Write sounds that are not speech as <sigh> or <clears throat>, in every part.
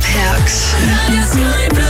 läheb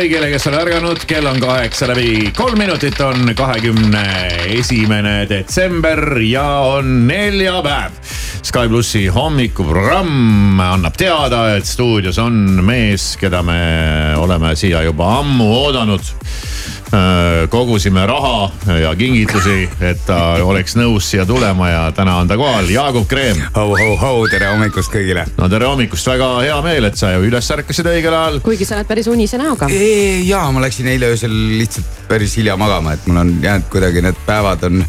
kõigile, kes on ärganud, kell on kaheksa läbi kolm minutit on kahekümne esimene detsember ja on neljapäev. Sky plussi hommikuprogramm annab teada, et stuudios on mees, keda me oleme siia juba ammu oodanud kogusime raha ja kingitusi, et ta oleks nõus siia tulema ja täna on ta kohal, Jaagup Kreem. Hau-hau-hau, tere hommikust kõigile. no tere hommikust, väga hea meel, et sa ju üles ärkasid õigel ajal. kuigi sa oled päris unise näoga. ja ma läksin eile öösel lihtsalt päris hilja magama, et mul on jäänud kuidagi need päevad on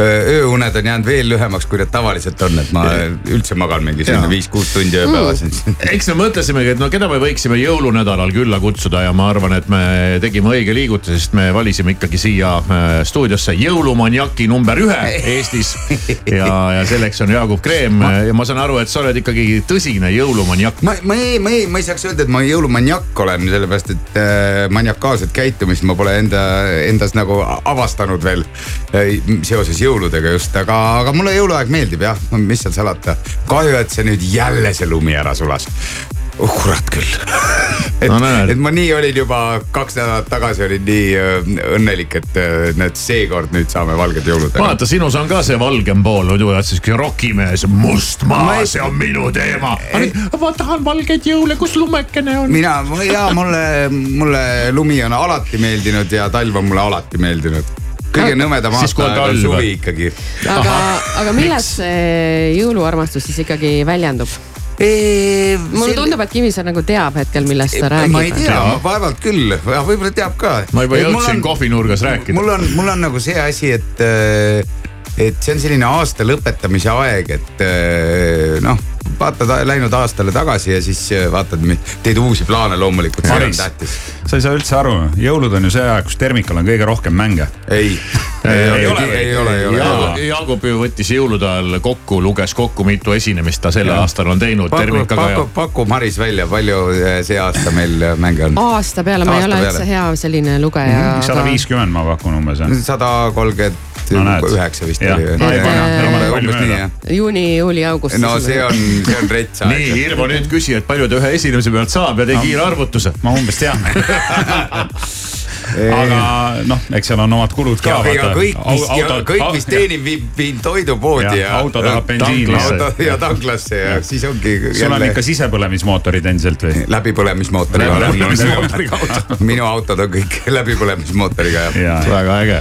ööuned on jäänud veel lühemaks, kui need tavaliselt on, et ma üldse magan mingi selline viis-kuus tundi ööpäevas mm.. eks me mõtlesimegi, et no keda me võiksime jõulunädalal külla kutsuda ja ma arvan, et me tegime õige liigutuse, sest me valisime ikkagi siia äh, stuudiosse jõulumaniaki number ühe Eestis. ja, ja selleks on Jaagup Kreem. Ja ma saan aru, et sa oled ikkagi tõsine jõulumaniak. ma, ma ei, ma ei, ma ei saaks öelda, et ma jõulumaniak olen, sellepärast et äh, maniakaalset käitumist ma pole enda, endas nagu avastanud veel äh, seoses jõuludega just, aga, aga mulle jõuluaeg meeldib jah, mis seal salata. kahju, et see nüüd jälle see lumi ära sulas oh kurat küll <laughs> et No et ma nii olin juba kaks nädalat tagasi olin nii äh, õnnelik, et äh, näed, seekord nüüd saame valged jõulud. vaata, sinus on ka see valgem pool, muidu oled sihuke rokimees, must maa Ma ei-, see on minu teema. ma tahan valgeid jõule, kus lumekene on. mina ja mulle, mulle lumi on alati meeldinud ja talv on mulle alati meeldinud. Kõige nõmedam kui on on suvi ikkagi. aga, aga milles see jõuluarmastus siis ikkagi väljendub? mulle tundub, et Kivisäär nagu teab hetkel, millest ta räägib. ma ei tea, vaevalt küll, võib-olla teab ka. ma juba jõudsin kohvinurgas rääkida. mul on, mul on nagu see asi, et, et see on selline aasta lõpetamise aeg, et äh, noh, vaatad läinud aastale tagasi ja siis äh, vaatad, teed uusi plaane loomulikult, see on tähtis. Sa ei saa üldse aru, jõulud on ju see aeg, kus Termikal on kõige rohkem mänge. ei, ei ole, ei ole, ei ole. Jaagup, ju võttis jõulude ajal kokku, luges kokku, mitu esinemist ta sellel aastal on teinud. paku, hea paku, paku Maris välja, palju eh, see aasta meil eh, mänge on? aasta peale, ma ei ole üldse hea selline lugeja. sada viiskümmend ma pakun umbes sada kolmkümmend No näed. üheksa vist oli. Ei ei nii juuni, juuli, august. no see on, see on rets nii, aeg. Irvo nüüd küsi, et palju ta ühe esinemise pealt saab ja tee kiire arvutuse. ma umbes tean. <laughs> aga noh, eks seal on omad kulud ka. ja, ja kõik, mis, kõik, mis teenib, viib, viib toidupoodi Jah, ja. auto tahab bensiini. ja tanklasse ja siis ongi sul on jälle ikka sisepõlemismootorid endiselt või? läbipõlemismootoriga. Auto. <laughs> minu autod on kõik <laughs> läbipõlemismootoriga jah. ja, väga äge.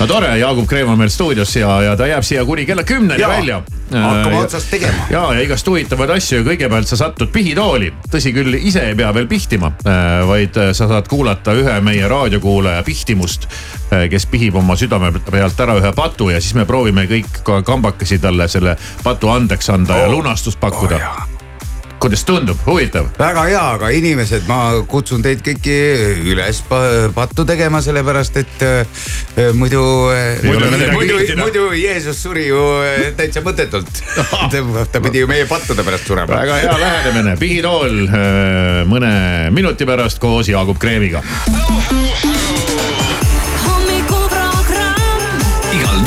no tore, Jaagup Kreem on meil stuudios ja, ja ta jääb siia kuni kella kümneni välja. Hakkame otsast tegema. ja, ja igast huvitavaid asju ja kõigepealt sa satud pihitooli, tõsi küll, ise ei pea veel pihtima, vaid äh, sa saad kuulata ühe meie raadiokuulaja pihtimust, kes pihib oma südame pealt ära ühe patu ja siis me proovime kõik ka kambakesi talle selle patu andeks anda ja lunastust pakkuda. Oh, kuidas tundub, huvitav? väga hea, aga inimesed, ma kutsun teid kõiki üles pa- pattu tegema, sellepärast et äh, muidu, midagi muidu vihtida., muidu Jeesus suri ju äh, täitsa mõttetult. <laughs> ta pidi ju meie pattude pärast surema. väga hea lähenemine, pihitool äh, mõne minuti pärast koos Jaagup Kreemiga.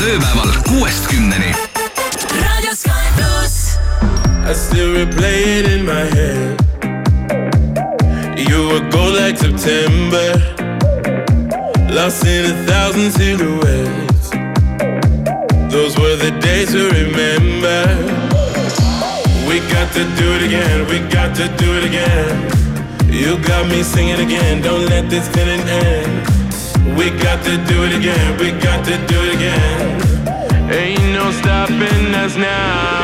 tööpäeval kuuest kümneni. I still replay it in my head. You were gold like September, lost in a thousand silhouettes. Those were the days to remember. We got to do it again, we got to do it again. You got me singing again, don't let this feeling end. We got to do it again, we got to do it again. Ain't no stopping us now.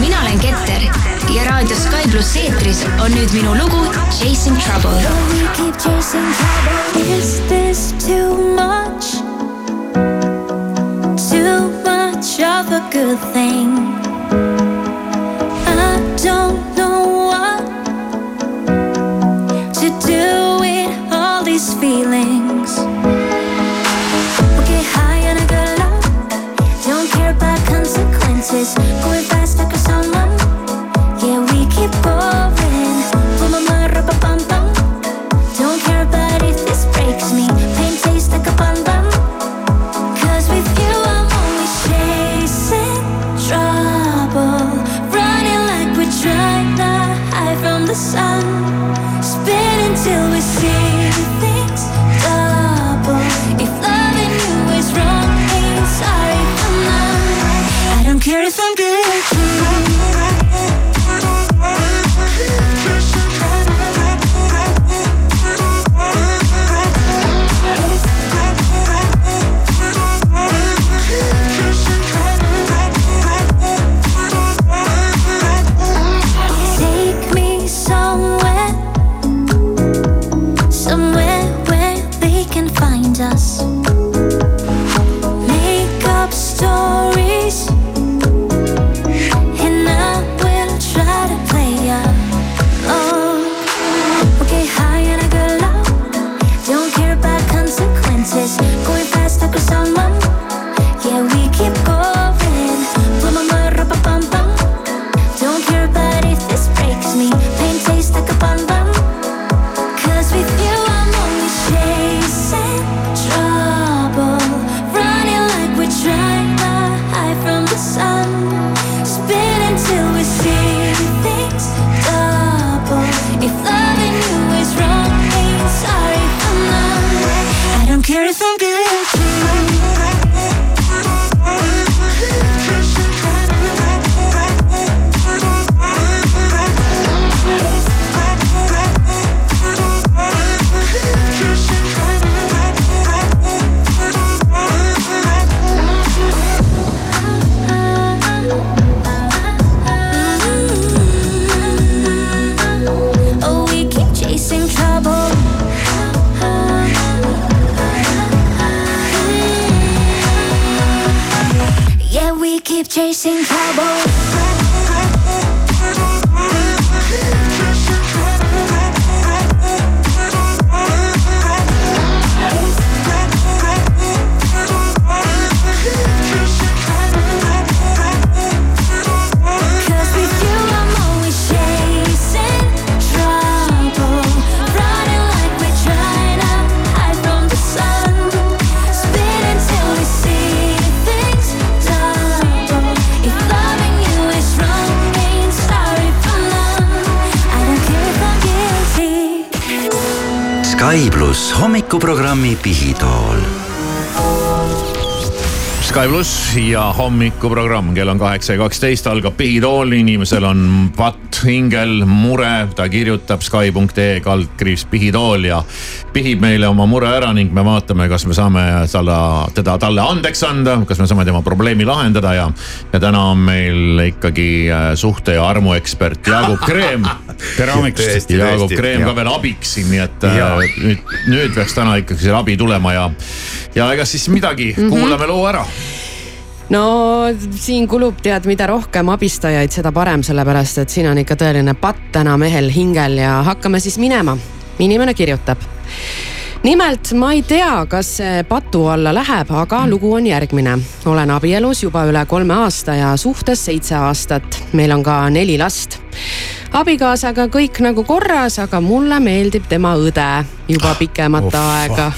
mina olen Keter ja raadio Sky pluss eetris on nüüd minu lugu Chasing Trouble. Is this too much? Too much of a good thing. Hommikuprogrammi Pihitool. Sky pluss ja hommikuprogramm, kell on kaheksa ja kaksteist, algab pihitool, inimesel on patt hingel, mure, ta kirjutab Sky.ee kaldkriips pihitool ja pihib meile oma mure ära ning me vaatame, kas me saame talle, teda talle andeks anda, kas me saame tema probleemi lahendada ja. ja täna on meil ikkagi äh, suhte ja armuekspert Jaagup Kreem. <laughs> tere hommikust. Jaagup Kreem ka veel abiks siin, nii et Ja. äh, nüüd, nüüd peaks täna ikkagi see abi tulema ja, ja ega siis midagi mm, -hmm. kuulame loo ära no siin kulub tead, mida rohkem abistajaid, seda parem, sellepärast et siin on ikka tõeline patt täna mehel hingel ja hakkame siis minema. inimene kirjutab. Nimelt ma ei tea, kas see patu alla läheb, aga lugu on järgmine. olen abielus juba üle kolme aasta ja suhtes seitse aastat. meil on ka neli last. abikaasaga kõik nagu korras, aga mulle meeldib tema õde juba pikemat Oh, aega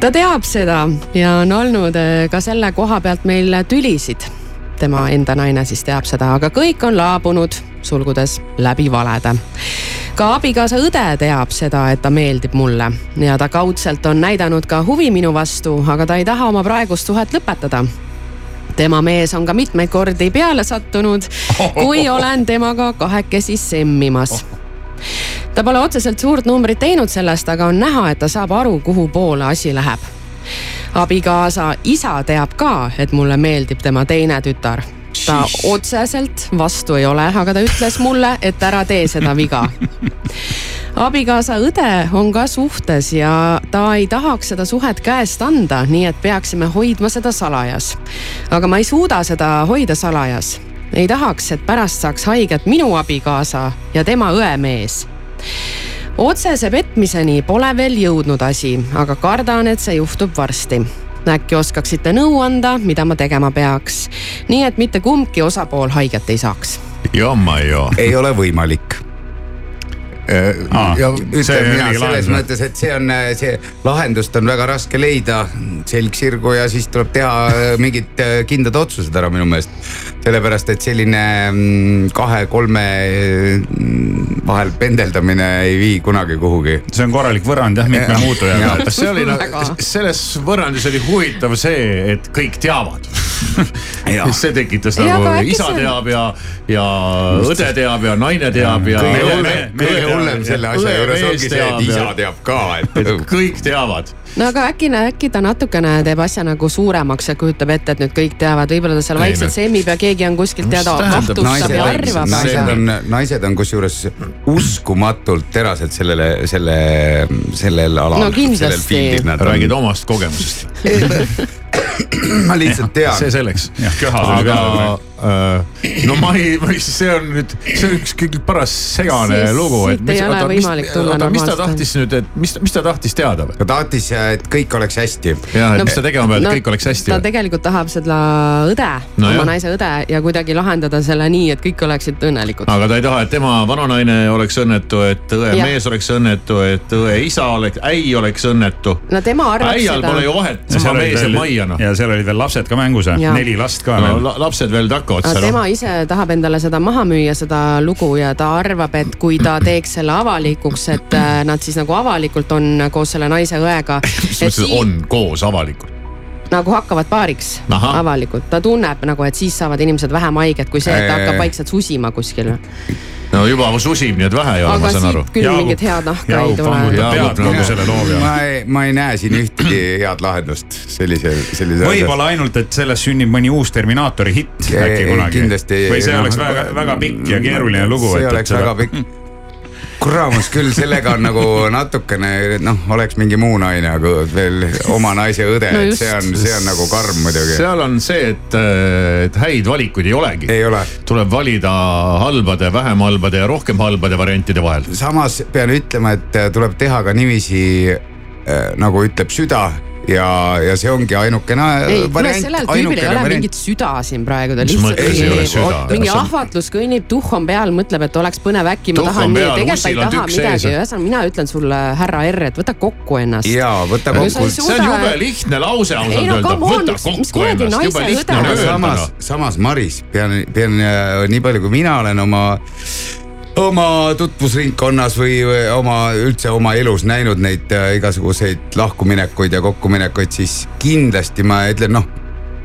ta teab seda ja on olnud eh, ka selle koha pealt meil tülisid. Tema enda naine siis teab seda, aga kõik on laabunud, sulgudes läbi valede. ka abikaasa õde teab seda, et ta meeldib mulle ja ta kaudselt on näidanud ka huvi minu vastu, aga ta ei taha oma praegust suhet lõpetada tema mees on ka mitmeid kordi peale sattunud, kui olen temaga kahekesi semmimas ta pole otseselt suurt numbrit teinud sellest, aga on näha, et ta saab aru, kuhu poole asi läheb. Abikaasa isa teab ka, et mulle meeldib tema teine tütar. ta otseselt vastu ei ole, aga ta ütles mulle, et ära tee seda viga. abikaasa õde on ka suhtes ja ta ei tahaks seda suhet käest anda, nii et peaksime hoidma seda salajas. aga ma ei suuda seda hoida salajas ei tahaks, et pärast saaks haiget minu abikaasa ja tema õemees. Otsese petmiseni pole veel jõudnud asi, aga kardan, et see juhtub varsti. äkki oskaksite nõu anda, mida ma tegema peaks, nii et mitte kumbki osapool haiget ei saaks. jamma ju. ei ole võimalik Aa, ja see ütlen mina selles lahendus. mõttes, et see on see lahendust on väga raske leida, selg sirgu ja siis tuleb teha äh, mingid äh, kindlad otsused ära minu meelest. sellepärast, et selline mm, kahe-kolme vahel pendeldamine ei vii kunagi kuhugi. see on korralik võrrand jah, mitme muutuja Jah. pealt. see oli nagu, selles võrrandis oli huvitav see, et kõik teavad <laughs> see tekitas Ja, nagu isa see on- teab ja, ja õde teab ja naine teab ja. kõige me- hullem, selle asja juures ongi see, et isa teab ka, et kõik teavad. No aga äkki, äkki ta natukene teeb asja nagu suuremaks ja kujutab ette, et nüüd kõik teavad, võib-olla ta seal vaikselt semmib ja keegi on kuskilt teada kahtlustab ja naised, arvab. naised on, naised on kusjuures uskumatult terased sellele, selle, sellel alal. No kindlasti. räägid omast kogemusest. <laughs> <coughs> ma lihtsalt tean. see selleks. aga äh, no ma ei, see on nüüd, see on üks kõige paras segane Siis lugu. siit ei ole võimalik tulla oota, mis ta normaalselt. tahtis nüüd, et mis, mis ta tahtis teada või? ta tahtis, et kõik oleks hästi. ja, et No- mis ta tegema peab, et kõik oleks hästi ta või? tegelikult tahab seda õde No no,, oma naise õde ja kuidagi lahendada selle nii, et kõik oleksid õnnelikud. aga ta ei taha, et tema vananaine oleks õnnetu, et õe Jah. mees oleks õnnetu, et õe isa oleks, äi oleks õnnetu. no tema arvab äial seda pole ju vahet, sama mees jääb majja noh. ja seal olid veel lapsed ka mängus, neli last ka no veel. la- lapsed veel takkavad aga seal. tema ise tahab endale seda maha müüa, seda lugu ja ta arvab, et kui ta teeks selle avalikuks, et äh, nad siis nagu avalikult on koos selle naise õega. <laughs> mis mõttes on koos avalikult? Nagu hakkavad paariks Ahah. avalikult, ta tunneb nagu, et siis saavad inimesed vähem haiget, kui see, et ta hakkab vaikselt susima kuskil. no juba susib, nii et vähe ei ole, aga ma saan aru siit. küll mingit head nahka ei Jaagup tule. vangutab Jaagup pead kogu selle loo peale. ma ei, ma ei näe siin ühtegi head lahendust sellise, sellise. võib-olla ainult, et sellest sünnib mõni uus Terminaatori hitt Ei, äkki kunagi. kindlasti ei. või see Noh, oleks väga, väga pikk ja keeruline lugu. see oleks väga pikk. Kuramus küll, sellega on nagu natukene noh, oleks mingi muu naine, aga veel oma naise õde No et see on, see on nagu karm muidugi. seal on see, et, et häid valikuid ei olegi. ei ole. tuleb valida halbade, vähem halbade ja rohkem halbade variantide vahel. samas pean ütlema, et äh, tuleb teha ka niiviisi äh, nagu ütleb süda ja, ja see ongi ainukene variant, sellel tüübil ei ole variant. mingit süda siin praegu, ta lihtsalt mingi on- ahvatlus kõnnib, tuhh on peal, mõtleb, et oleks põnev, äkki ma tahan nii, tegelikult ta ei taha midagi, ühesõnaga mina ütlen sulle, härra R, et võta kokku ennast. ja võta kokku. see on jube lihtne lause Ei ausalt öelda, võta kokku ennast, jube lihtne on öelda samas samas Maris, pean, pean äh, nii palju, kui mina olen oma, oma tutvusringkonnas või oma üldse oma elus näinud neid äh, igasuguseid lahkuminekuid ja kokkuminekuid, siis kindlasti ma ütlen, noh,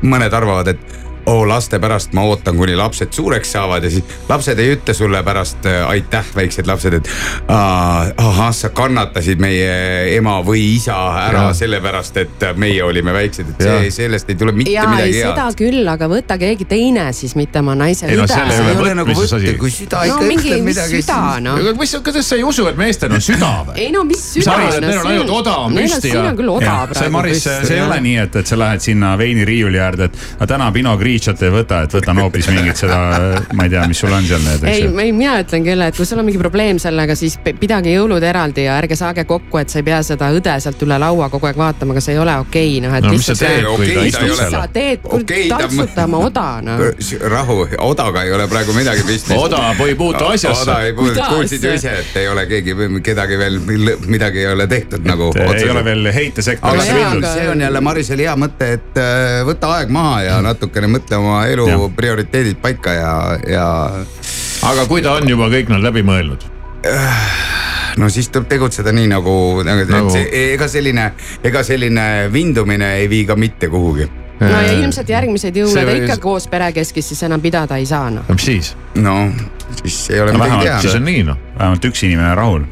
mõned arvavad, et oo laste pärast ma ootan, kuni lapsed suureks saavad ja siis lapsed ei ütle sulle pärast äh, aitäh, väiksed lapsed, et ahah, sa kannatasid meie ema või isa ära Jaa. sellepärast, et meie olime väiksed, et see, sellest ei tule mitte ja ei midagi seda head. küll, aga võta keegi teine siis, mitte oma naise Ei no see ei üle ole nagu võtta asi., kui süda no ikka mingi, ütleb midagi. süda noh. aga mis, kas sa ei usu, et meestel on süda või? ei no mis Sa süda arvad, et neil on ainult oda on püsti ja. ja- siin on küll oda jah, praegu see Maris, see ei ole nii, et, et sa lähed sinna veiniriiuli äärde, et täna Pinot Grigiot ei võta, et võtan hoopis mingit seda, ma ei tea, mis sul on seal need, eks ei, ju. ei mina ütlen küll, et kui sul on mingi probleem sellega, siis pidage jõulud eraldi ja ärge saage kokku, et sa ei pea seda õde sealt üle laua kogu aeg vaatama, aga see ei ole okei okay,, noh et No mis sa teed, kui ta Okei, istub ei mis ole- seal? sa teed, kuule ta- taltsuta oma oda noh. rahu, odaga ei ole praegu midagi pistmist. oda ei puutu asjasse oda ei puutu, ju ise, et ei ole keegi, kedagi veel, midagi ei ole tehtud nagu. ei ole veel heitesektorisse mindud see on jälle Marisel hea mõte, et äh, võta aeg maha ja natukene mõtle oma elu Jah. prioriteedid paika ja, ja aga kui ta on juba kõik nad läbi mõelnud? no siis tuleb tegutseda nii nagu, nagu, Nagu-. See, ega selline, ega selline vindumine ei vii ka mitte kuhugi. no ja ilmselt järgmiseid jõule ta ikka koos perekeskis siis enam pidada ei saa noh. no mis siis? no siis ei ole No midagi vähemalt siis teha. on nii noh. Vähemalt üks inimene rahul.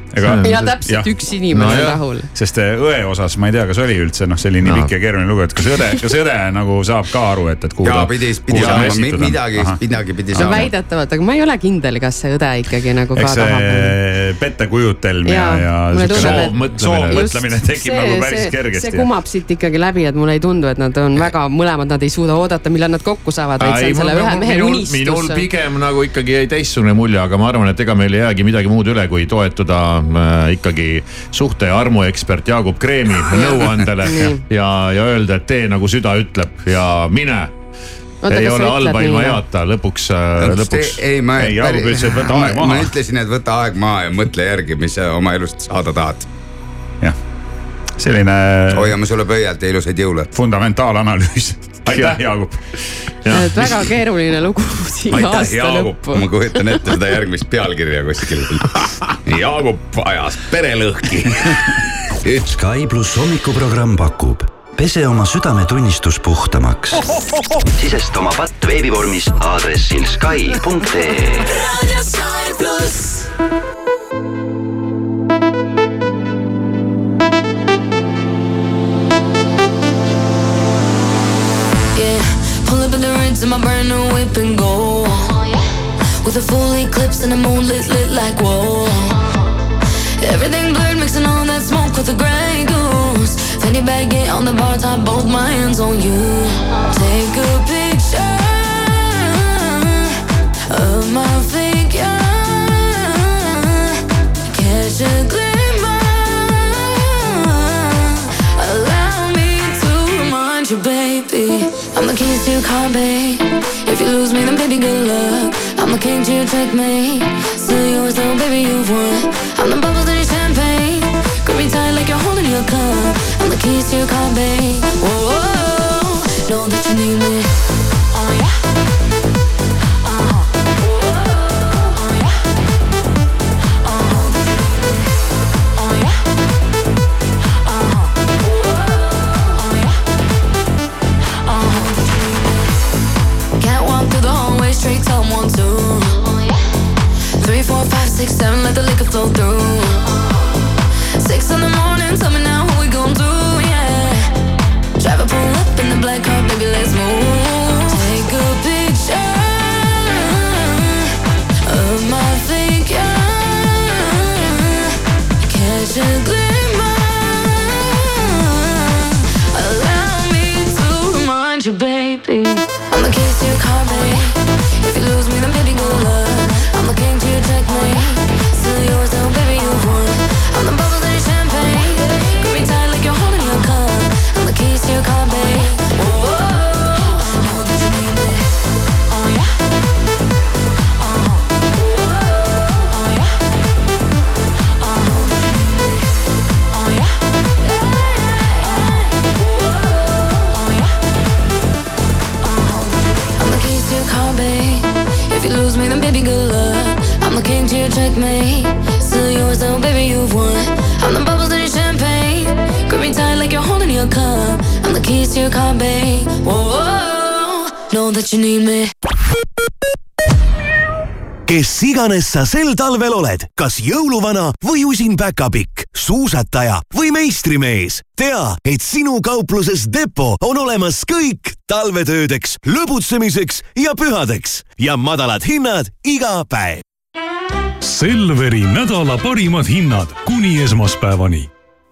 ja täpselt üks inimene No rahul. sest eh, õe osas ma ei tea, kas oli üldse noh, see oli nii pikk ja keeruline lugu, et kas õde, <laughs> kas õde nagu saab ka aru, et, et kuhu ja ta, pidi, pidi saama midagi midagi pidi saama. väidetavalt, aga ma ei ole kindel, kas see õde ikkagi nagu ka eks tahab. see pettekujutelm ja, ja soovmõtlemine tekib nagu päris kergesti. see kumab siit ikkagi läbi, et mulle ei tundu, et nad on väga, mõlemad nad ei suuda oodata, millal nad kokku saavad, vaid see on selle ühe mehe minul, minul unistus. pigem nagu ikkagi jäi teistsugune mulje, aga ma arvan, et ega meil ei jäägi midagi muud üle, kui toetuda äh, ikkagi suhte ja armuekspert Jaagup Kreemi <laughs> nõuandele ja, ja öelda, et tee nagu süda ütleb ja mine. ei ole halba ilma heata, lõpuks, lõpuks. ei, ma, Ei, Jaagup ütles, et võta aeg ma maha. ütlesin, et võta aeg maha ja mõtle järgi, mis sa oma elust saada tahad. jah, selline hoiame sulle pöialt ja ilusaid jõule. fundamentaalanalüüs. aitäh, Jaagup. et väga keeruline lugu siia aitäh, aasta Jaagup, lõppu ma. kujutan ette seda järgmist pealkirja kuskil. <laughs> Jaagup ajas pere lõhki. <laughs> Sky pluss hommikuprogramm pakub pese oma südametunnistus puhtamaks. sisesta oma patt veebivormis aadressil Sky.ee in my brand new whip and go. With a full eclipse and the moon lit, like whoa. Everything blurred, mixing all that smoke with the gray goose. Fanny get Down the bar top, both my hands on you. Take a picture of my figure. Good luck. I'm the king to your checkmate. Still yours, though, baby, you've won. I'm the bubbles in your champagne. Grip me tight like you're holding your cup. I'm the keys to your car, babe. Whoa, whoa, whoa. know that you need me. Six, seven, let the liquor flow through. Six in the morning, tell me now what we gon' do, yeah. Driver pull up in the black car, baby, let's move. Your checkmate. Still yours, though, baby, you've won. I'm the bubbles in your champagne. Grip me tight like you're holding your cup. I'm the keys to your car, babe. Whoa, whoa. know that you need me. kes iganes sa sel talvel oled, kas jõuluvana või usin päkapikk, suusataja või meistrimees, tea, et sinu kaupluses Depo on olemas kõik talvetöödeks, lõbutsemiseks ja pühadeks ja madalad hinnad iga päev. Selveri nädala parimad hinnad kuni esmaspäevani.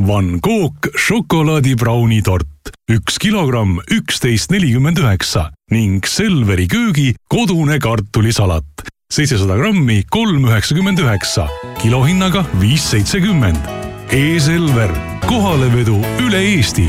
Van Gogh šokolaadibrauni tort, üks kilogramm, üksteist nelikümmend üheksa ning Selveri köögi kodune kartulisalat, seitsesada grammi, kolm üheksakümmend üheksa, kilohinnaga viis seitsekümmend. E-Selver, kohalevedu üle Eesti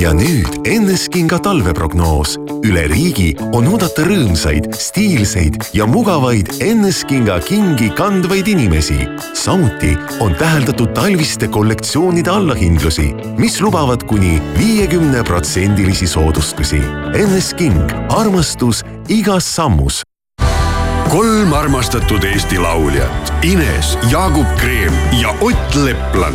ja nüüd Enneskinga talveprognoos. üle riigi on oodata rõõmsaid, stiilseid ja mugavaid Enneskinga kingi kandvaid inimesi. samuti on täheldatud talviste kollektsioonide allahindlusi, mis lubavad kuni viiekümne protsendilisi soodustusi. Ennesking, armastus igas sammus kolm armastatud Eesti lauljat Ines, Jaagup Kreem ja Ott Leplan.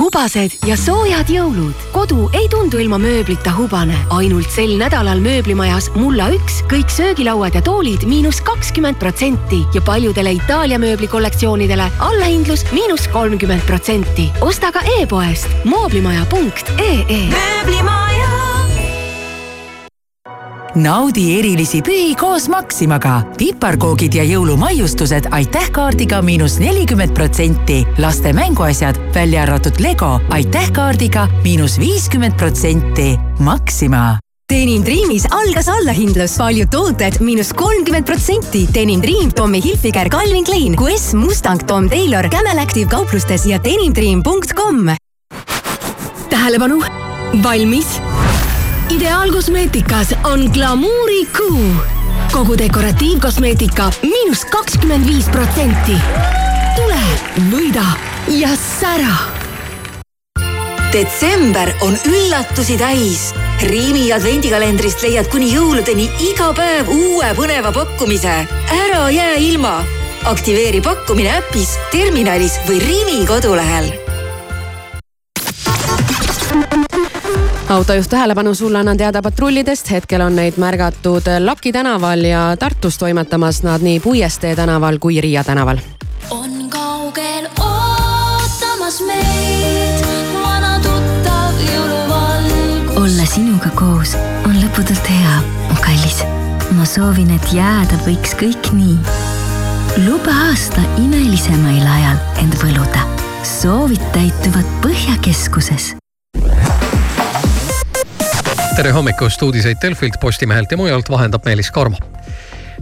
hubased ja soojad jõulud. kodu ei tundu ilma mööblita hubane. ainult sel nädalal mööblimajas Mulla üks kõik söögilauad ja toolid miinus kakskümmend protsenti ja paljudele Itaalia mööblikollektsioonidele allahindlus miinus kolmkümmend protsenti. osta ka e-poest mooblimaja.ee. mööblimaja naudi erilisi pühi koos Maximaga. piparkoogid ja jõulumaiustused aitäh kaardiga miinus nelikümmend protsenti. laste mänguasjad, välja arvatud Lego, aitäh kaardiga miinus viiskümmend protsenti. Maxima Denim Dreamis algas allahindlus, paljud tooted miinus kolmkümmend protsenti. Denim Dream, Tommy Hilfiger, Calvin Klein, QS, Mustang, Tom Taylor, Camel Active kauplustes ja denimdream.com. tähelepanu, valmis ideaalkosmeetikas on glamuurikuu. kogu dekoratiivkosmeetika miinus kakskümmend viis protsenti. tule, võida ja sära detsember on üllatusi täis. Riimi advendikalendrist leiad kuni jõuludeni iga päev uue põneva pakkumise. ära jää ilma. aktiveeri pakkumine äpis, terminalis või Riimi kodulehel autojuht tähelepanu sulle annan teada patrullidest, hetkel on neid märgatud Laki tänaval ja Tartus toimetamas nad nii Puiestee tänaval kui Riia tänaval. on kaugel ootamas meid vana tuttav jõuluvalgus. olla sinuga koos on lõputult hea, mu kallis. ma soovin, et jääda võiks kõik nii. luba aasta imelisemail ajal end võluda. soovid täituvad Põhjakeskuses tere hommikust, uudiseid Delfilt, Postimehelt ja mujalt vahendab Meelis Karmo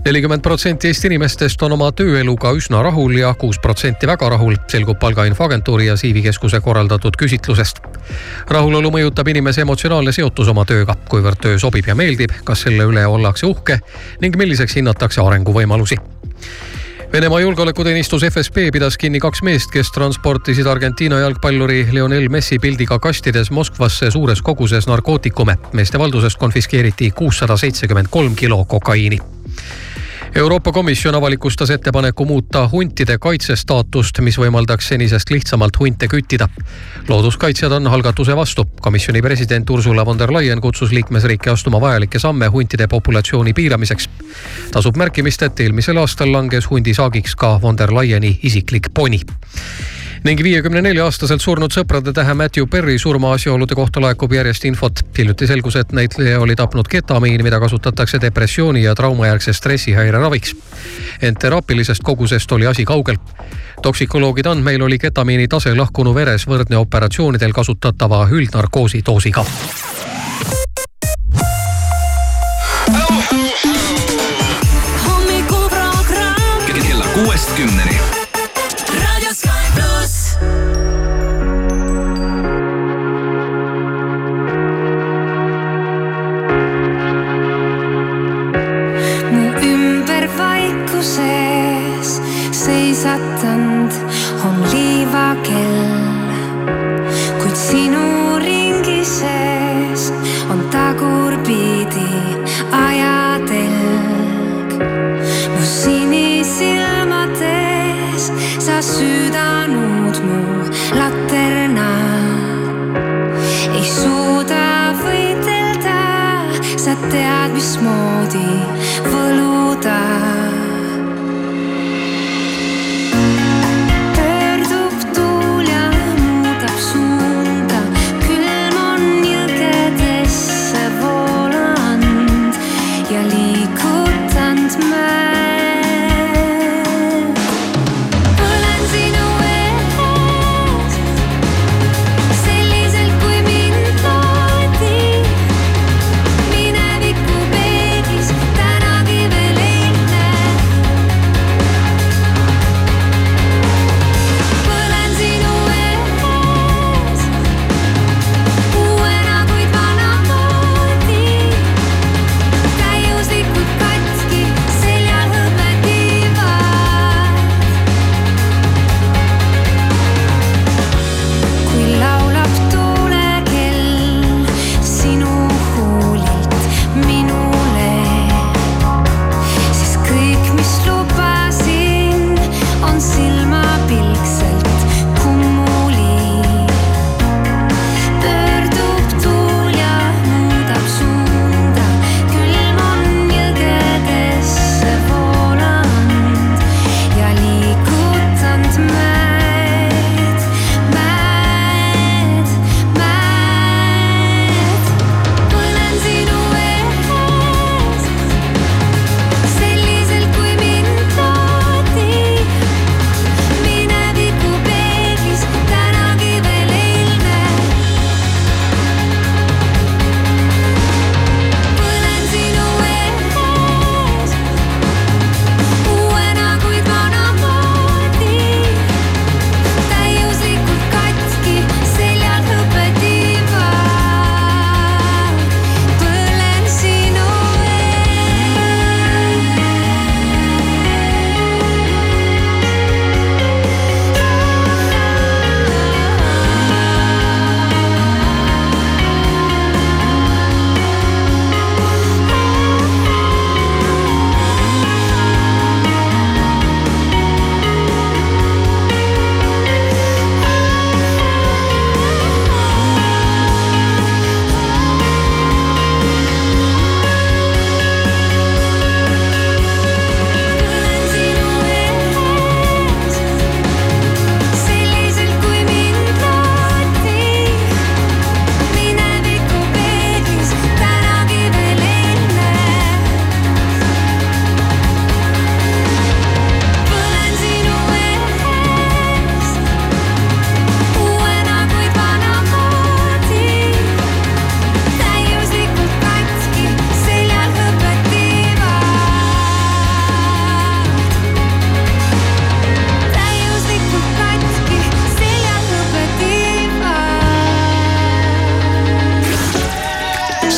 nelikümmend protsenti Eesti inimestest on oma tööeluga üsna rahul ja kuus protsenti väga rahul, selgub Palgainfoagentuuri ja Siivi keskuse korraldatud küsitlusest. rahulolu mõjutab inimese emotsionaalne seotus oma tööga, kuivõrd töö sobib ja meeldib, kas selle üle ollakse uhke ning milliseks hinnatakse arenguvõimalusi Venemaa julgeolekuteenistus FSB pidas kinni kaks meest, kes transportisid Argentiina jalgpalluri Lionel Messi pildiga kastides Moskvasse suures koguses narkootikume. meeste valdusest konfiskeeriti kuussada seitsekümmend kolm kilo kokaiini Euroopa Komisjon avalikustas ettepaneku muuta huntide kaitsestaatust, mis võimaldaks senisest lihtsamalt hunte küttida. looduskaitsjad on algatuse vastu. komisjoni president Ursula von der Leyen kutsus liikmesriike astuma vajalikke samme huntide populatsiooni piiramiseks. tasub märkimist, et eelmisel aastal langes hundisaagiks ka von der Leyeni isiklik poni ning viiekümne nelja aastaselt surnud sõprade tähe Matthew Perry surma asjaolude kohta laekub järjest infot. hiljuti selgus, et näitleja oli tapnud ketamiini, mida kasutatakse depressiooni ja traumajärgse stressihäire raviks. ent teraapilisest kogusest oli asi kaugel. toksikoloogide andmeil oli ketamiini tase lahkunu veres võrdne operatsioonidel kasutatava üldnarkoosi doosiga seisatanud on liivakell,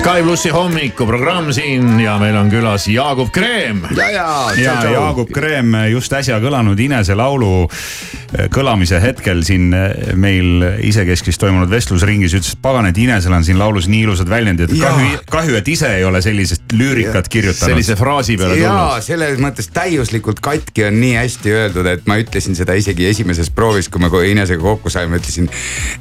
Sky plussi hommikuprogramm siin ja meil on külas Jaagup Kreem. ja, ja, ja Jaagup Kreem just äsja kõlanud Inese laulu eh, kõlamise hetkel siin eh, meil isekeskis toimunud vestlusringis ütles, et pagan, et Inesel on siin laulus nii ilusad väljendid, et kahju, kahju, et ise ei ole sellisest lüürikat kirjutanud. sellise fraasi peale tulnud. jaa, selles mõttes täiuslikult katki on nii hästi öeldud, et ma ütlesin seda isegi esimeses proovis, kui me Inesega kokku saime, ütlesin.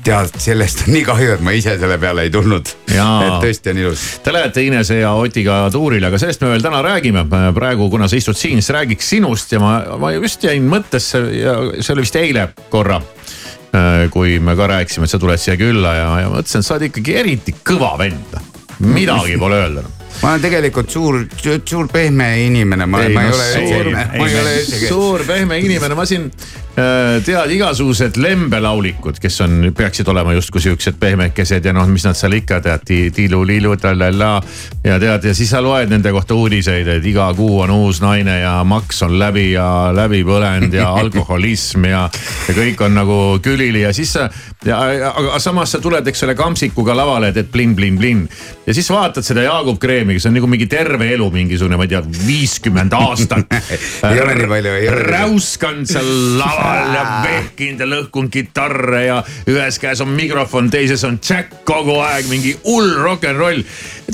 tead, sellest on nii kahju, et ma ise selle peale ei tulnud. et tõesti on ilus. Te lähete Inese ja Otiga tuurile, aga sellest me veel täna räägime. praegu, kuna sa istud siin, siis räägiks sinust ja ma, ma just jäin mõttesse ja see oli vist eile korra kui me ka rääkisime, et sa tuled siia külla ja, ja mõtlesin, et sa oled ikkagi eriti kõva vend. midagi pole öelda ma olen tegelikult suur, suur pehme inimene, ma, ma ei ole suur, suur pehme inimene, ma siin tead igasugused lembelaulikud, kes on, peaksid olema justkui siuksed pehmekesed ja noh, mis nad seal ikka tead ti,, tiilu-liilu, trallalla. ja tead ja siis sa loed nende kohta uudiseid, et iga kuu on uus naine ja maks on läbi ja läbi põlenud ja <laughs> alkoholism ja, ja kõik on nagu külili ja siis sa. ja, aga samas sa tuled, eks ole, kampsikuga lavale, teed blin-blin-blin ja siis vaatad seda Jaagup Kreemi, kes on nagu mingi terve elu mingisugune, ma ei tea, viiskümmend aastat <laughs> ei ole nii palju, ei ole. räuskanud seal laval all ja vehkinud ja lõhkunud kitarre ja ühes käes on mikrofon, teises on Jack kogu aeg, mingi hull rock n roll.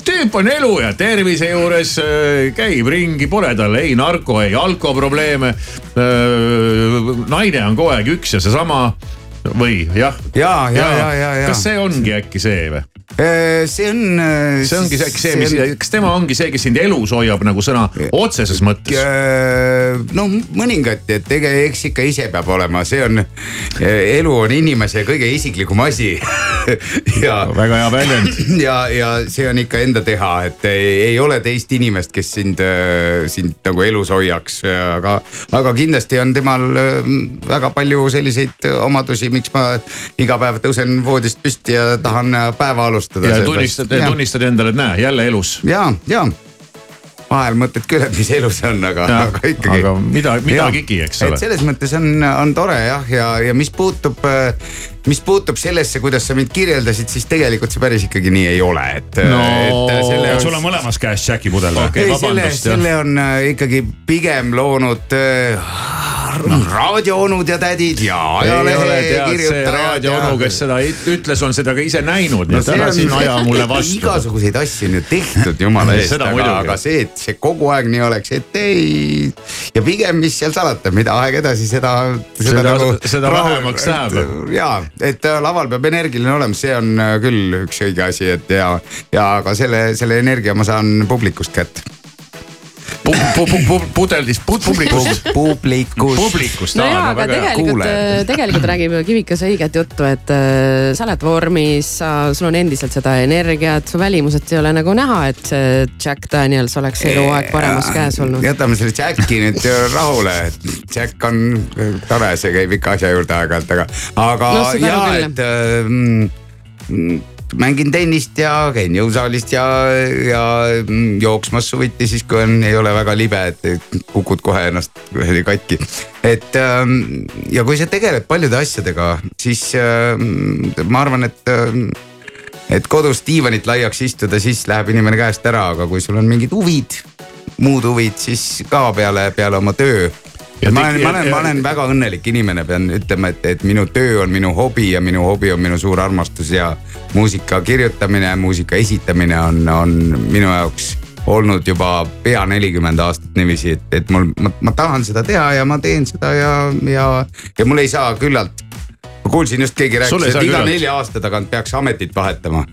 tüüp on elu ja tervise juures, äh, käib ringi, pole tal ei narko, ei alkoprobleeme. Äh, naine on kogu aeg üks ja seesama või jah? ja, ja, ja, ja, ja. kas see ongi äkki see või? Äh, see on. see ongi äkki see, mis, kas tema ongi see, kes sind elus hoiab nagu sõna otseses mõttes? no mõningati, et ega eks ikka ise peab olema, see on, elu on inimese kõige isiklikum asi <laughs> ja. väga hea väljend. <clears throat> ja, ja see on ikka enda teha, et ei, ei ole teist inimest, kes sind, sind nagu elus hoiaks, aga, aga kindlasti on temal väga palju selliseid omadusi, miks ma iga päev tõusen voodist püsti ja tahan päeva alustada ja tunnistad, tunnistad endale, et näe jälle elus. ja, ja vahel mõtled küll, et mis elu see on, aga, aga ikkagi. aga mida, midagigi, eks ole. selles mõttes on, on tore jah, ja, ja mis puutub, mis puutub sellesse, kuidas sa mind kirjeldasid, siis tegelikult see päris ikkagi nii ei ole, et. no et selle on... sul on mõlemas käes Jacki pudel või? okei, vabandust. selle on äh, ikkagi pigem loonud äh. Raadioonud ja tädid ja ajalehe kirjutajad. raadioonu, kes seda ütles, on seda ka ise näinud, et ära siin aja <laughs> mulle vastu. igasuguseid asju on ju tehtud jumala <laughs> eest, aga, aga see, et see kogu aeg nii oleks, et ei. ja pigem, mis seal salata, mida aeg edasi, seda, seda, seda, nagu, seda vähemaks läheb. ja, et äh, laval peab energiline olema, see on äh, küll üks õige asi, et ja, ja aga selle, selle energia ma saan publikust kätte pudeldist, publikust. publikust. publikust. no jaa, aga tegelikult, äh, tegelikult räägib Kivikas õiget juttu, et äh, sa oled vormis, sa, sul on endiselt seda energiat, su välimuselt ei ole nagu näha, et see Jack Daniels oleks eluaeg paremas käes olnud. jätame selle Jacki nüüd rahule, et Jack on tore, see käib ikka asja juurde aeg-ajalt, aga, aga no, ja, et äh, mm, mängin tennist ja käin jõusaalist ja, ja jooksmas suviti siis, kui on, ei ole väga libe, et kukud kohe ennast katki. et ähm, ja kui sa tegeled paljude asjadega, siis ähm, ma arvan, et ähm, et kodus diivanit laiaks istuda, siis läheb inimene käest ära, aga kui sul on mingid huvid, muud huvid, siis ka peale, peale oma töö ja ma olen, ma olen, ma olen väga õnnelik inimene, pean ütlema, et, et minu töö on minu hobi ja minu hobi on minu suur armastus ja muusika kirjutamine, muusika esitamine on, on minu jaoks olnud juba pea nelikümmend aastat niiviisi, et, et mul, ma, ma tahan seda teha ja ma teen seda ja, ja, ja mul ei saa küllalt. ma kuulsin just keegi rääkis, et iga küllalt. nelja aasta tagant peaks ametit vahetama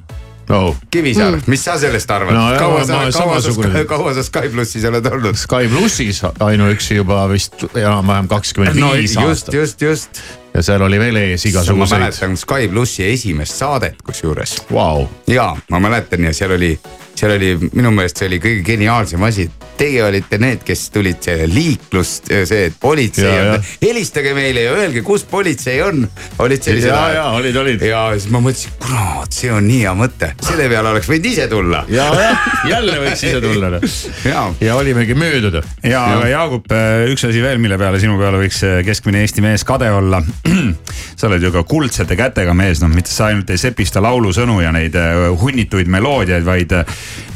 oh.. Kivisaar mm., mis sa sellest arvad no,? kaua sa, kaua <laughs> sa, kaua sa Sky plussis oled olnud? Sky plussis ainuüksi juba vist enam-vähem kakskümmend viis aastat. just, just, just ja seal oli veel ees igasuguseid. ma mäletan Sky plussi esimest saadet kusjuures wow.. ja ma mäletan ja seal oli, seal oli minu meelest see oli kõige geniaalsem asi teie olite need, kes tulid selle liiklust, see, et politsei on, helistage meile ja öelge, kus politsei on. olid sellised ja, ja olid, olid. ja siis ma mõtlesin, kurat, see on nii hea mõte, selle peale oleks võinud ise tulla. ja, jah, jälle võiks ise tulla ja. ja olimegi möödunud. ja, aga Jaagup, üks asi veel, mille peale sinu peale võiks keskmine Eesti mees kade olla. <clears throat> sa oled ju ka kuldsete kätega mees, noh, mitte sa ainult ei sepista laulusõnu ja neid hunnituid meloodiaid, vaid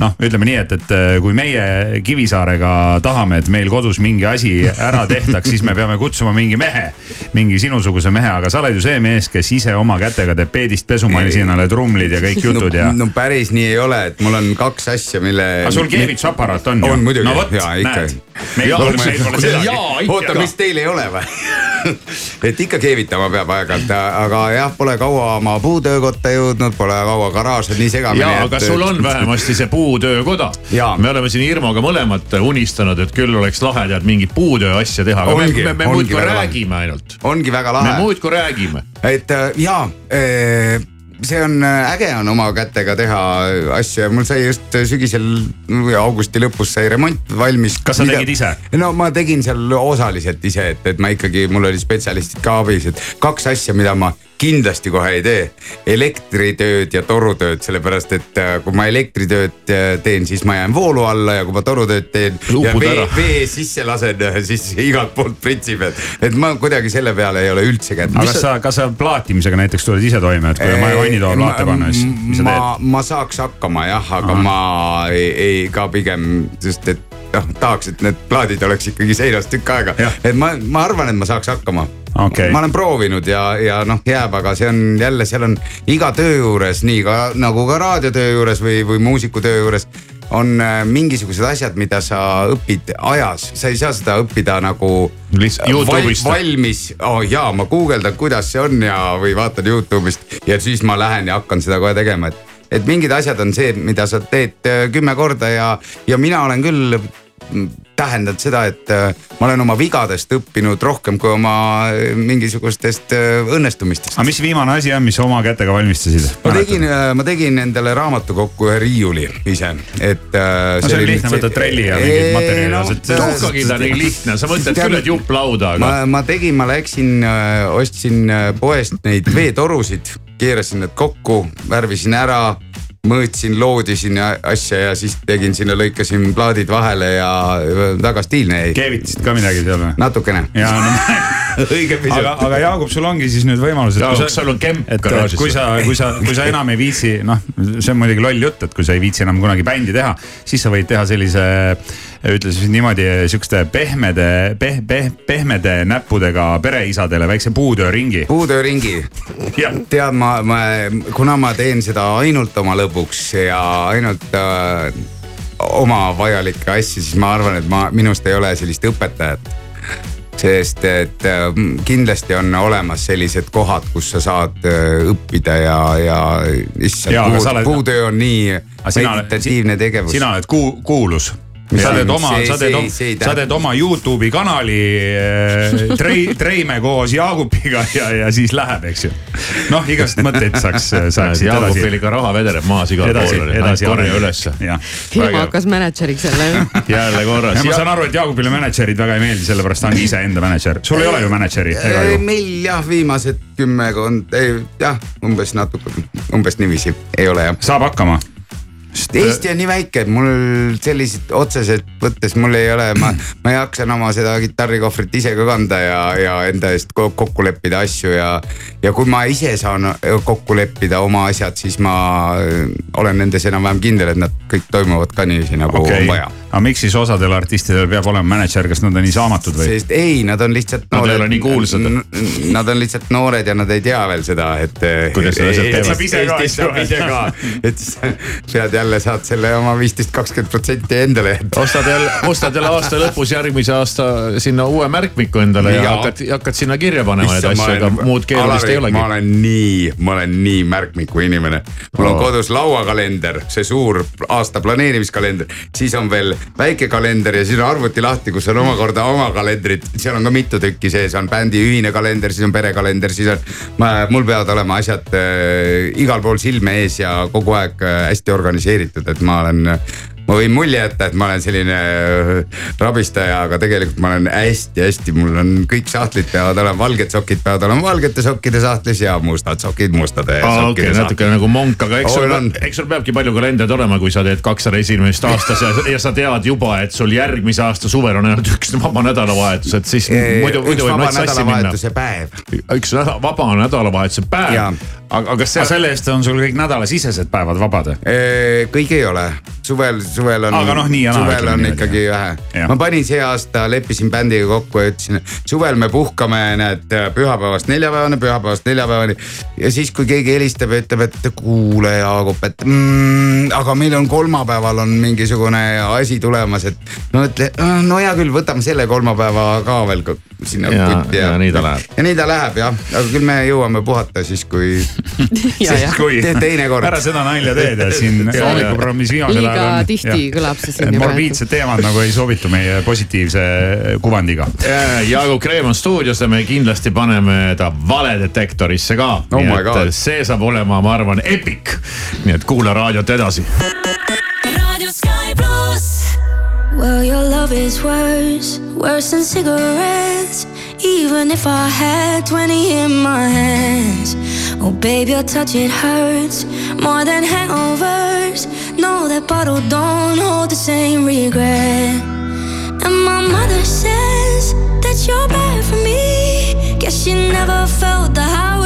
noh, ütleme nii, et, et äh, kui meie Kivisaarega tahame, et meil kodus mingi asi ära tehtaks, siis me peame kutsuma mingi mehe, mingi sinusuguse mehe, aga sa oled ju see mees, kes ise oma kätega teeb peedist pesumasinale trumlid ja kõik jutud ja no,. no päris nii ei ole, et mul on kaks asja, mille. aga sul keevitusaparaat on ju? on muidugi no vot, ja ikka oota, mis teil ei ole või? <laughs> et ikka keevitama peab aeg-ajalt, aga jah, pole kaua oma puutöökotta jõudnud, pole kaua garaaž on nii segamini. ja, aga sul on vähemasti see puutöökoda. me oleme siin Irmoga mõlemad unistanud, et küll oleks lahe tead mingit puutöö asja teha, me, me, me ongi muudkui räägime ainult. ongi väga me lahe. muudkui räägime. et äh, jaa, see on äh, äge on oma kätega teha asju ja mul sai just sügisel või augusti lõpus sai remont valmis. Kas sa tegid ise? no ma tegin seal osaliselt ise, et, et ma ikkagi, mul olid spetsialistid ka abis, et kaks asja, mida ma kindlasti kohe ei tee. elektritööd ja torutööd, sellepärast et äh, kui ma elektritööd äh, teen, siis ma jään voolu alla ja kui ma torutööd teen ja Upud vee <laughs> vee sisse lasen, siis igalt poolt pritsib, et, et ma kuidagi selle peale ei ole üldse kätte. aga kas sa, kas sa plaatimisega näiteks tuled ise toime, et kui on vaja vannitoa plaate panna, siis mis sa ma teed?, ma saaks hakkama jah, aga Aha. ma ei, ei ka pigem, sest et noh, tahaks, et need plaadid oleks ikkagi seinas tükk aega. et ma, ma arvan, et ma saaks hakkama. Okei. ma olen proovinud ja, ja noh, jääb, aga see on jälle, seal on iga töö juures, nii ka nagu ka raadiotöö juures või, või muusikutöö juures on äh, mingisugused asjad, mida sa õpid ajas, sa ei saa seda õppida nagu val, valmis oh,, jaa, ma guugeldan, kuidas see on ja, või vaatan Youtube'ist ja siis ma lähen ja hakkan seda kohe tegema, et et mingid asjad on see, mida sa teed äh, kümme korda ja, ja mina olen küll tähendanud seda, et äh, ma olen oma vigadest õppinud rohkem kui oma äh, mingisugustest äh, õnnestumistest. aga mis viimane asi on, mis oma kätega valmistasid? ma tegin, ma tegin endale raamatukokku ühe riiuli ise, et. No see oli lihtne, võtad trelli ja mingid materjalid, et- tuhkagi ta nii lihtne, sa mõtled küll, et jupp lauda, ma aga,. ma tegin, ma läksin, ostsin poest neid veetorusid, keerasin need kokku, värvisin ära mõõtsin, loodisin ja asja ja siis tegin sinna, lõikasin plaadid vahele ja väga stiilne jäi. keevitasid ka midagi seal või? natukene. ja no <laughs> õige pisut. aga, aga Jaagup, sul ongi siis nüüd võimalus, et Jaagup, kui sul on kemp garaažis. kui sa, kui sa, kui sa enam ei viitsi, noh, see on muidugi loll jutt, et kui sa ei viitsi enam kunagi bändi teha, siis sa võid teha sellise ütle siis niimoodi siukeste pehmede peh,, peh, pehmede näppudega pereisadele väikse puutööringi. puutööringi. <laughs> tead, ma, ma, kuna ma teen seda ainult oma lõbuks ja ainult äh, oma vajalikke asju, siis ma arvan, et ma, minust ei ole sellist õpetajat sest et äh, kindlasti on olemas sellised kohad, kus sa saad äh, õppida ja, ja issand puutöö on nii meditatiivne tegevus. sina oled kuu-, kuulus. Sa teed oma, sa teed oma, sa teed oma Youtube'i kanali äh, trei, <laughs> Treime koos Jaagupiga ja, ja siis läheb, eks ju. noh, igast mõtteid saaks, saaks siit edasi Jaagupil. ikka raha vedeleb maas igal pool, edasi korja ülesse. ilma hakkas mänedžeriks jälle ju. <laughs> jälle korras ma saan aru, et Jaagupile mänedžerid väga ei meeldi, sellepärast ta ongi iseenda mänedžer. sul ei ole ju mänedžeri meil jah, viimased kümmekond, ei jah, umbes natuke, umbes niiviisi, ei ole jah. saab hakkama. Eesti on nii väike, et mul selliseid otseselt võttes mul ei ole, ma, ma jaksan oma seda kitarrikohvrit ise ka kanda ja, ja enda eest ko- kokku leppida asju ja. Ja kui ma ise saan kokku leppida oma asjad, siis ma äh, olen nendes enam-vähem kindel, et nad kõik toimuvad ka niiviisi nagu okay. on vaja., aga miks siis osadel artistidel peab olema mänedžer, kas nad on niisamatud või? sest ei, nad on lihtsalt Nad ei ole nii kuulsad. Nad on lihtsalt noored ja nad ei tea veel seda, et. Kuidas nad asjad teevad. Saab ise ka, Eestis saab ise ka, et siis pead jälle saad selle oma viisteist, kakskümmend protsenti endale jätta. ostad jälle, ostad jälle aasta lõpus järgmise aasta sinna uue märkmiku endale ja, ja hakkad, hakkad sinna kirja panema neid asju, aga muud keerulist ei Alari, olegi ma. olen nii, ma olen nii märkmiku inimene. mul on Oo. kodus lauakalender, see suur aasta planeerimiskalender, siis on veel väike kalender ja siis on arvuti lahti, kus on omakorda oma kalendrid, seal on ka mitu tükki sees, on bändi ühine kalender, siis on perekalender, siis on. mul peavad olema asjad äh, igal pool silme ees ja kogu aeg äh, hästi organiseeritud, et ma olen ma võin mulje jätta, et ma olen selline äh, rabistaja, aga tegelikult ma olen hästi-hästi, mul on kõik sahtlid peavad olema, valged sokid peavad olema valgete sokkide sahtlis ja mustad sokid mustade okei, sokkide natuke nagu monk, aga eks sul On, on., eks sul peabki palju kalendreid olema, kui sa teed kakssada esimest aastas ja, ja sa tead juba, et sul järgmise aasta suvel on ainult üks vaba nädalavahetus, et siis muidu, üks muidu võib nats sassi minna. üks nädal, vaba nädalavahetuse päev aga, aga kas see. selle eest on sul kõik nädalasisesed päevad vabad kõik ei ole, suvel, suvel on. aga noh, nii ja naa. suvel on ikkagi vähe. ma panin see aasta, leppisin bändiga kokku ja ütlesin, suvel me puhkame, näed pühapäevast neljapäevani, pühapäevast neljapäevani. ja siis, kui keegi helistab ja ütleb, et kuule Jaagup, et mm, aga meil on kolmapäeval on mingisugune asi tulemas, et no ütle, no hea küll, võtame selle kolmapäeva ka veel sinna putti ja, ja nii ta läheb. ja nii ta läheb jah, aga küll me jõuame puhata siis, kui <laughs> siis kui teinekord. ära seda nalja teed ja siin <laughs> hommikuprogrammis viimasel ajal on. liiga tihti kõlab see siin. morbiidsed teemad nagu ei sobitu meie positiivse kuvandiga. Jaago Kreem on stuudios ja me kindlasti paneme ta valedetektorisse ka oh. nii et see saab olema, ma arvan, epic. nii et kuula raadiot edasi. raadio Sky pluss. Well, your love is worse, worse than cigarettes. Even if I had 20 in my hands. Oh, babe, your touch, it hurts more than hangovers. No, that bottle don't hold the same regret. And my mother says that you're bad for me. Guess she never felt the high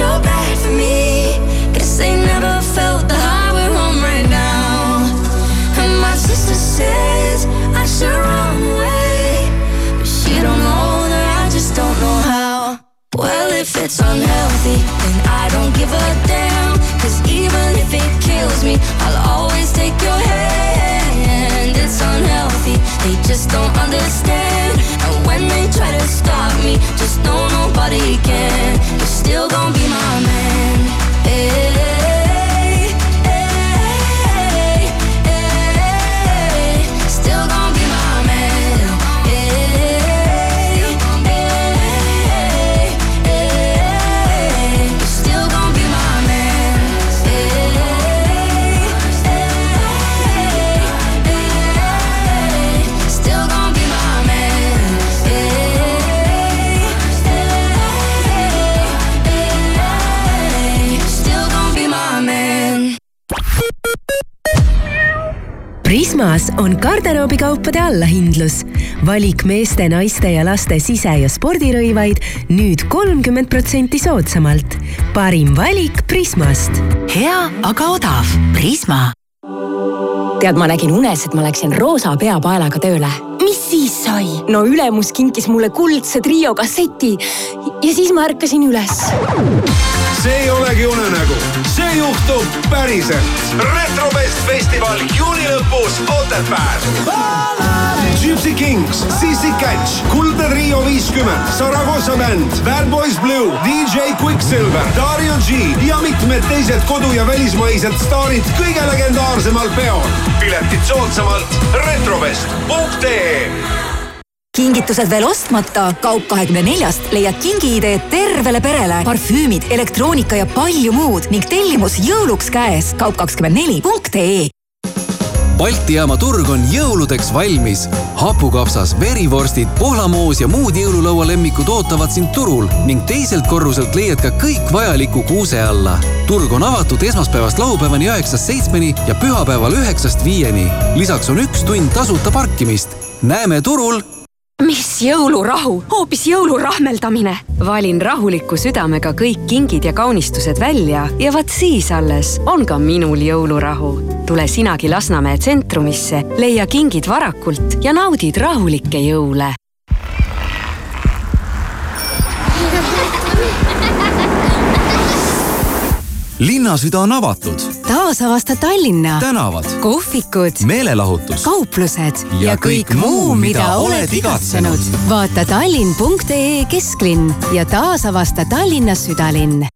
For me. Guess they never felt the we're on right now. And my sister says I should run away, but she don't know I just don't know how. Well, if it's unhealthy, then I don't give a damn. Cause even if it kills me, I'll always take your hand. It's unhealthy, they just don't understand. And when they try to stop me, just know nobody can gon' be my man. Prismas on garderoobikaupade allahindlus. valik meeste, naiste ja laste sise- ja spordirõivaid nüüd kolmkümmend protsenti soodsamalt. parim valik Prismast. hea, aga odav. Prisma. tead, ma nägin unes, et ma läksin roosa peapaelaga tööle. Mis siis sai? no ülemus kinkis mulle kuldse trio kasseti ja siis ma ärkasin üles. see ei olegi unenägu, see juhtub päriselt. retrofest festival juuni lõpus Otepääl. Gypsy Kings, Sissi Catch, Kuldne Trio viiskümmend, Saragossa bänd, Bad Boys Blue, DJ Quicksilver, Dario G ja mitmed teised kodu- ja välismaised staarid kõige legendaarsemal peol. piletid soodsamalt retrovest.ee kingitused veel ostmata, kaup kahekümne neljast leiad kingiideed tervele perele, parfüümid, elektroonika ja palju muud ning tellimus jõuluks käes. kaup kakskümmend neli punkt ee Balti jaama turg on jõuludeks valmis. hapukapsas, verivorstid, pohlamoos ja muud jõululaualemmikud ootavad sind turul ning teiselt korruselt leiad ka kõik vajaliku kuuse alla. turg on avatud esmaspäevast laupäevani üheksast seitsmeni ja pühapäeval üheksast viieni. lisaks on üks tund tasuta parkimist. Näeme turul mis jõulurahu, hoopis jõulurahmeldamine. valin rahuliku südamega kõik kingid ja kaunistused välja ja vaat siis alles on ka minul jõulurahu. tule sinagi Lasnamäe tsentrumisse, leia kingid varakult ja naudid rahulikke jõule. Linnasüda on avatud, taasavasta Tallinna. tänavad, kohvikud, meelelahutus. Kauplused. Ja kõik muu, mida oled igatsenud. vaata tallinn.ee kesklinn ja taasavasta Tallinna südalinn.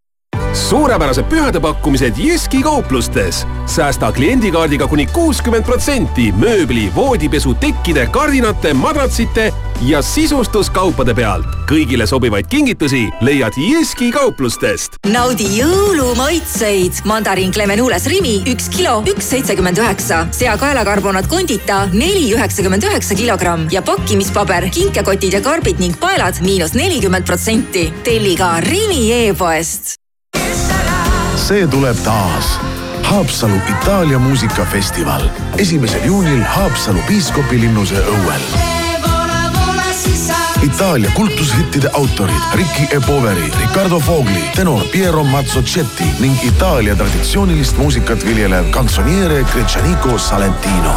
Suurepärased pühade pakkumised Jyski kauplustes. säästa kliendikaardiga kuni kuuskümmend protsenti. Mööbli, voodipesu, tekkide, kardinate, madratsite ja sisustuskaupade pealt. kõigile sobivaid kingitusi leiad Jyski kauplustest. naudi jõulumaitseid. mandariin Clemenules Rimi üks kilo, üks seitsekümmend üheksa. seakaelakarbonat Condita neli üheksakümmend üheksa kilogramm ja pakkimispaber, kinkekotid ja karbid ning paelad miinus nelikümmend protsenti. telli ka Rimi e-poest see tuleb taas. Haapsalu Itaalia muusikafestival esimesel juunil Haapsalu piiskopilinnuse õuel. Itaalia kultushittide autorid Ricky E. Poveri, Riccardo Fogli, tenor Piero Mazzocetti ning Itaalia traditsioonilist muusikat viljelev kantsoniere Gretšaniko Salentino.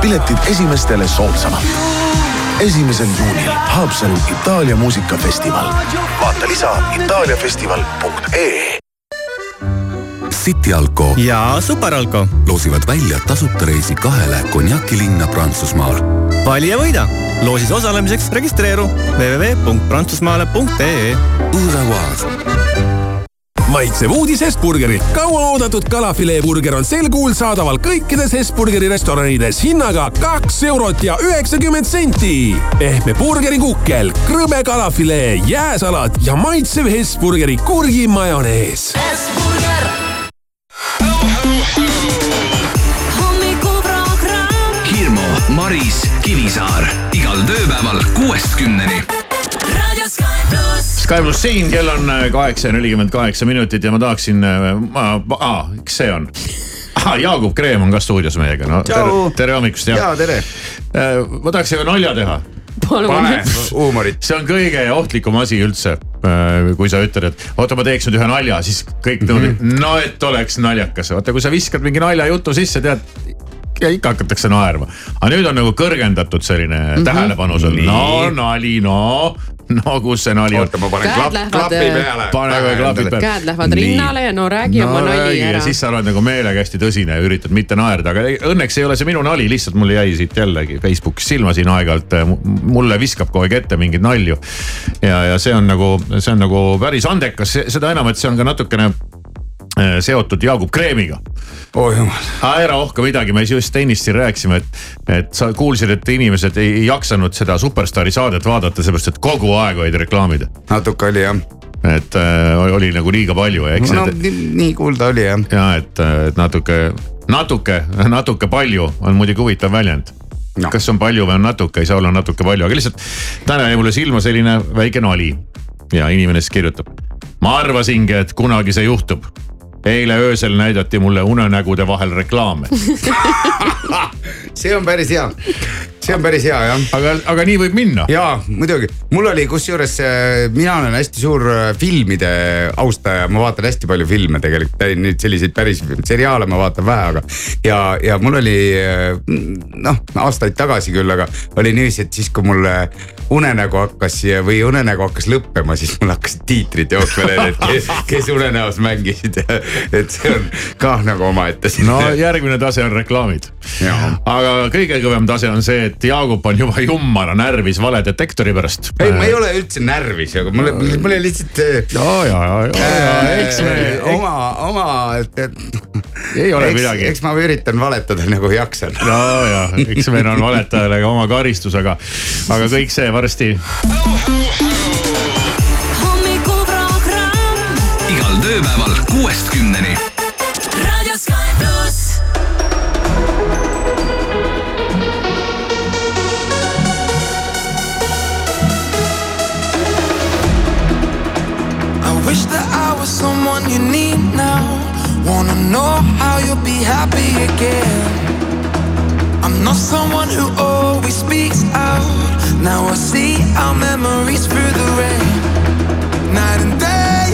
piletid esimestele soodsamalt. esimesel juunil Haapsalu Itaalia muusikafestival. vaata lisa itaaliafestival.ee City Alko ja Superalko loosivad välja tasuta reisi kahele konjakilinna Prantsusmaal. vali ja võida. loosis osalemiseks registreeru www.prantsusmaale.ee. maitsev uudis Hesburgerilt. kauaoodatud kalafileeburger on sel kuul saadaval kõikides Hesburgeri restoranides hinnaga kaks eurot ja üheksakümmend senti. pehme burgerikukkel, krõbe kalafilee, jääsalat ja maitsev Hesburgeri kurgimajonees. hommikuprogramm. Hirmu, Maris, Kivisaar igal tööpäeval kuuest kümneni. raadio Sky pluss. Sky pluss siin, kell on äh, kaheksa ja nelikümmend kaheksa minutit ja ma tahaksin, aa, kes see on? Jaagup Kreem on ka stuudios meiega, no tere, Tšau. tere hommikust. Jaa, tere.. ma tahaks ühe nalja teha. Pane huumorit. see on kõige ohtlikum asi üldse. kui sa ütled, et oota, ma teeks nüüd ühe nalja, siis kõik nõuavad mm, -hmm. no et oleks naljakas, vaata kui sa viskad mingi naljajutu sisse, tead ja ikka hakatakse naerma. aga nüüd on nagu kõrgendatud selline mm -hmm. tähelepanu sul, no nali, no, no kus see nali on. oota, ma Käed klapp- klapi peale. pane kohe klapid peale. käed lähevad rinnale ja no räägi oma nali ja ära. siis sa oled nagu meelega hästi tõsine ja üritad mitte naerda, aga ei- õnneks ei ole see minu nali, lihtsalt mulle jäi siit jällegi Facebookis silma siin aeg-ajalt. mulle viskab kogu aeg ette mingeid nalju. ja, ja see on nagu, see on nagu päris andekas, seda enam, et see on ka natukene äh, seotud Jaagup Kreemiga. oh jumal. ära ohka midagi, me just ennist siin rääkisime, et, et sa kuulsid, et inimesed ei, jaksanud seda Superstaari saadet vaadata, sellepärast et kogu aeg olid reklaamid. natuke oli jah. et äh, oli nagu liiga palju eks no need- nii, nii kuulda oli jah. ja et, et natuke, natuke, natuke palju on muidugi huvitav väljend no.. kas on palju või on natuke, ei saa olla natuke palju, aga lihtsalt täna jäi mulle silma selline väike nali ja inimene siis kirjutab. ma arvasingi, et kunagi see juhtub. Eile öösel näidati mulle unenägude vahel reklaame. <laughs> see on päris hea, see on päris hea jah. aga, aga nii võib minna. ja muidugi, mul oli kusjuures, mina olen hästi suur äh, filmide austaja, ma vaatan hästi palju filme tegelikult, nüüd selliseid päris seriaale ma vaatan vähe, aga. ja, ja mul oli äh, noh, aastaid tagasi küll, aga oli niiviisi, et siis kui mul äh, unenägu hakkas või unenägu hakkas lõppema, siis mul hakkasid tiitrid jooksma, kes, kes unenäos mängisid. <laughs> et see on ka nagu omaette. no järgmine tase on reklaamid. aga kõige kõvem tase on see, et Jaagup on juba jummana närvis valedetektori pärast. ei, ma ei ole üldse närvis, aga mul, mul oli lihtsalt. ja, ja, ja, ja, eks me. oma, oma, et, et. Ei ole eks, midagi. eks ma üritan valetada nagu jaksan. ja, ja eks meil on valetajale ka oma karistus, aga, aga kõik see varsti. hommikuprogramm. igal tööpäeval kuuest kümneni. Know how you'll be happy again. I'm not someone who always speaks out. Now I see our memories through the rain. Night and day.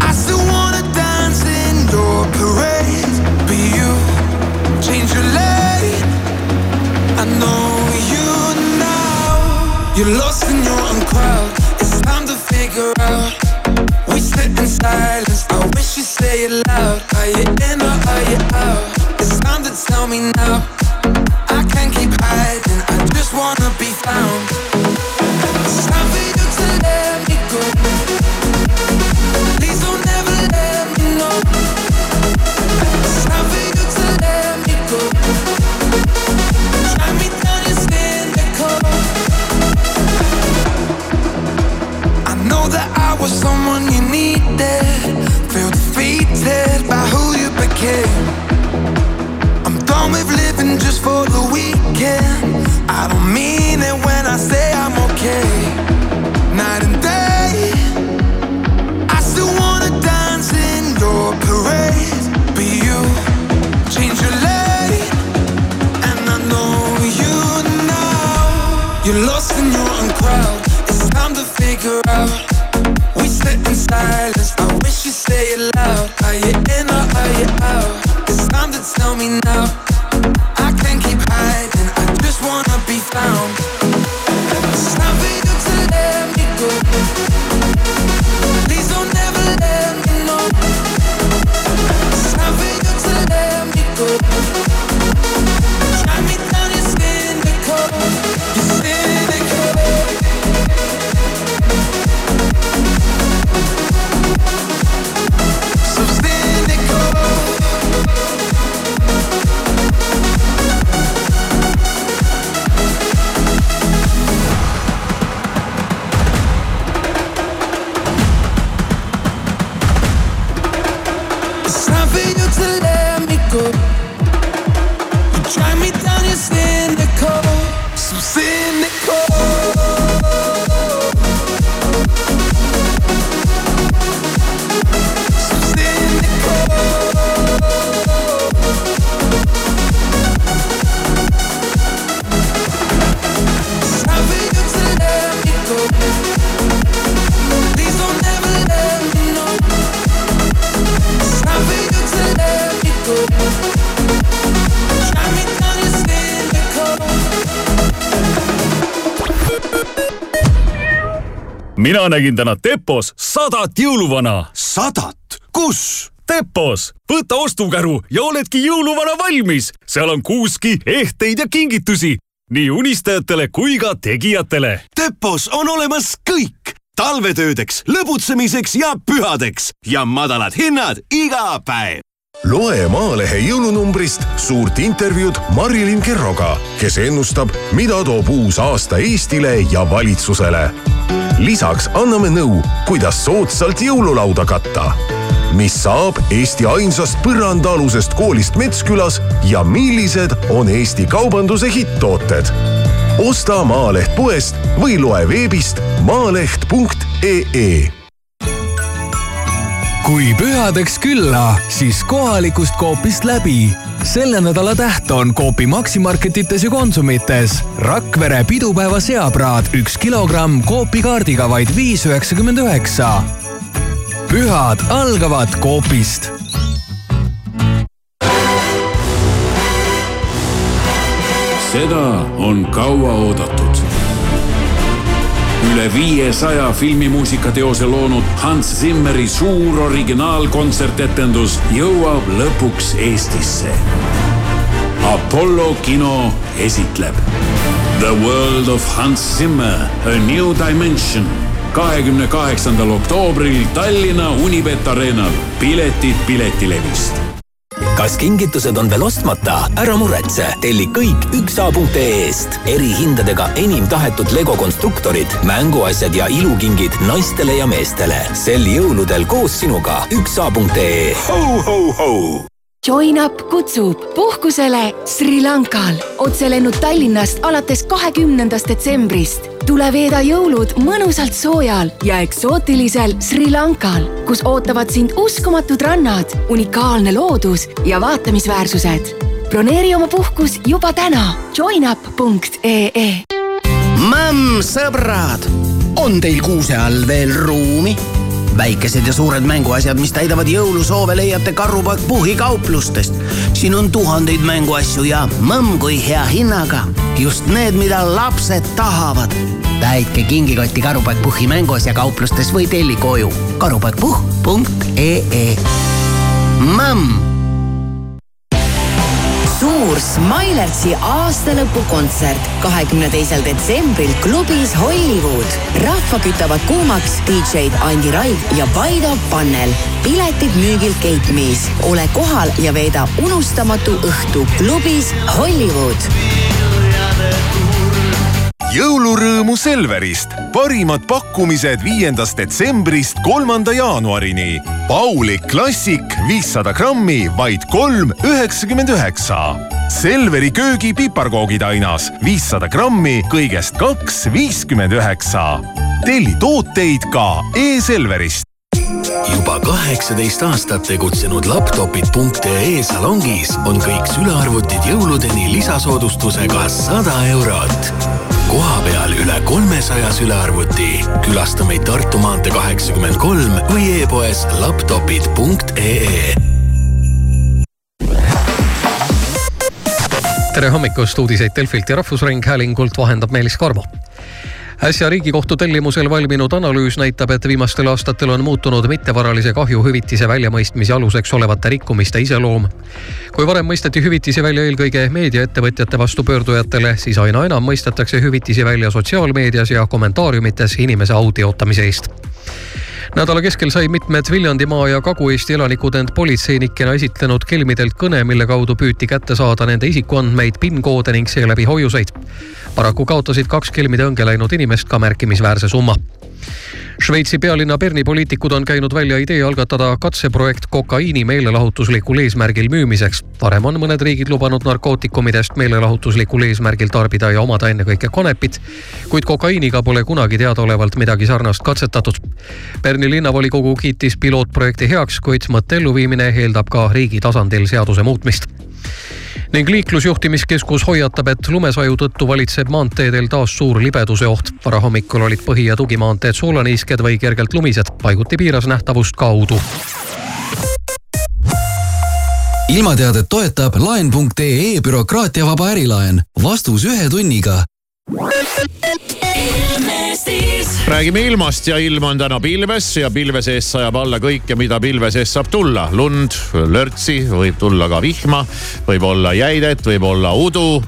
I still wanna dance in your parade. But you change your lane. I know you now. You're lost in your own crowd. It's time to figure out. We sit in silence. I wish you stay Are you in or are you out? It's time to tell me now. I can't keep hiding. I just wanna be found. It's time for you to let me go. Please don't ever let me know. It's time for you to let me go. Me down. I know that I was someone you needed. Defeated by who you became. I'm done with living just for the weekend. I don't mean it when I say I'm okay. Night and day, mina nägin täna Tepos sadat jõuluvana. sadat? kus? Tepos, võta ostukäru ja oledki jõuluvana valmis. seal on kuuski, ehteid ja kingitusi nii unistajatele kui ka tegijatele. Tepos on olemas kõik talvetöödeks, lõbutsemiseks ja pühadeks ja madalad hinnad iga päev. loe Maalehe jõulunumbrist suurt intervjuud Marilyn Kerroga, kes ennustab, mida toob uus aasta Eestile ja valitsusele. Lisaks anname nõu, kuidas soodsalt jõululauda katta. mis saab Eesti ainsast põrandaalusest koolist Metskülas ja millised on Eesti kaubanduse hitt-tooted. osta Maaleht poest või loe veebist maaleht.ee kui pühadeks külla, siis kohalikust Coopist läbi. selle nädala täht on Coopi Maximarketites ja Konsumites. Rakvere pidupäeva seapraad üks kilogramm Coopi kaardiga vaid viis üheksakümmend üheksa. pühad algavad Coopist seda on kaua oodatud. Üle viiesaja filmimuusikateose loonud Hans Zimmeri suur originaalkontsertetendus jõuab lõpuks Eestisse. Apollo kino esitleb The World of Hans Zimmer, A New Dimension kahekümne kaheksandal oktoobril Tallinna Unibet Arenal. piletid Piletilevist kas kingitused on veel ostmata? ära muretse, telli kõik üksa.ee-st. erihindadega enim tahetud Lego konstruktorid, mänguasjad ja ilukingid naistele ja meestele. sel jõuludel koos sinuga üksa.ee. ho-ho-ho! Join Up kutsub puhkusele Sri Lankal. otselennud Tallinnast alates kahekümnendast detsembrist. tule veeda jõulud mõnusalt soojal ja eksootilisel Sri Lankal, kus ootavad sind uskumatud rannad, unikaalne loodus ja vaatamisväärsused. broneeri oma puhkus juba täna joinup.ee. Mämm, sõbrad, on teil kuuse all veel ruumi? Väikesed ja suured mänguasjad, mis täidavad jõulusoove, leiate Karupoeg Puhhi kauplustest. siin on tuhandeid mänguasju ja mõmm kui hea hinnaga. just need, mida lapsed tahavad. täitke kingikotti Karupoeg Puhhi mänguasja kauplustes või telli koju karupoegpuhh.ee Mamm suur Smilertsi aastalõpukontsert kahekümne teisel detsembril klubis Hollywood. rahva kütavad kuumaks DJ-d Andi Raig ja Paido Pannel. piletid müügil Gate Me's. ole kohal ja veeda unustamatu õhtu klubis Hollywood jõulurõõmu Selverist. parimad pakkumised viiendast detsembrist kolmanda jaanuarini. Paulik Klassik viissada grammi, vaid kolm üheksakümmend üheksa. Selveri köögi piparkoogitainas viissada grammi, kõigest kaks viiskümmend üheksa. telli tooteid ka e-Selverist juba kaheksateist aastat tegutsenud laptopid.ee salongis on kõik sülearvutid jõuludeni lisasoodustusega sada eurot. Koha peal üle kolmesaja sülearvuti. külasta meid Tartu maantee kaheksakümmend kolm või e-poes laptopid.ee tere hommikust, uudiseid Delfilt ja Rahvusringhäälingult vahendab Meelis Karmo äsja Riigikohtu tellimusel valminud analüüs näitab, et viimastel aastatel on muutunud mittevaralise kahjuhüvitise väljamõistmise aluseks olevate rikkumiste iseloom. kui varem mõisteti hüvitisi välja eelkõige meediaettevõtjate vastu pöördujatele, siis aina enam mõistetakse hüvitisi välja sotsiaalmeedias ja kommentaariumites inimese au teotamise eest nädala keskel sai mitmed Viljandimaa ja Kagu-Eesti elanikud end politseinikena esitlenud kelmidelt kõne, mille kaudu püüti kätte saada nende isikuandmeid, PIN-koode ning seeläbi hoiuseid. paraku kaotasid kaks kelmide õnge läinud inimest ka märkimisväärse summa Šveitsi pealinna Berni poliitikud on käinud välja idee algatada katseprojekt kokaiini meelelahutuslikul eesmärgil müümiseks. varem on mõned riigid lubanud narkootikumidest meelelahutuslikul eesmärgil tarbida ja omada ennekõike kanepit, kuid kokaiiniga pole kunagi teadaolevalt midagi sarnast katsetatud. Berni linnavolikogu kiitis pilootprojekti heaks, kuid mõtte elluviimine eeldab ka riigi tasandil seaduse muutmist ning liiklusjuhtimiskeskus hoiatab, et lumesaju tõttu valitseb maanteedel taas suur libeduse oht. varahommikul olid põhi- ja tugimaanteed soolaniisked või kergelt lumised, paiguti piiras nähtavust kaudu. ilmateadet toetab laen.ee bürokraatiavaba ärilaen. vastus ühe tunniga räägime ilmast ja ilm on täna pilves ja pilve sees sajab alla kõike, mida pilve sees saab tulla. lund, lörtsi, võib tulla ka vihma, võib olla jäidet, võib olla udu.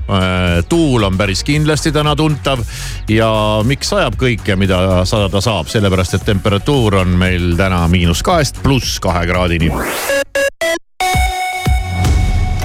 tuul on päris kindlasti täna tuntav ja miks sajab kõike, mida sadada saab, sellepärast et temperatuur on meil täna miinus kahest pluss kahe kraadini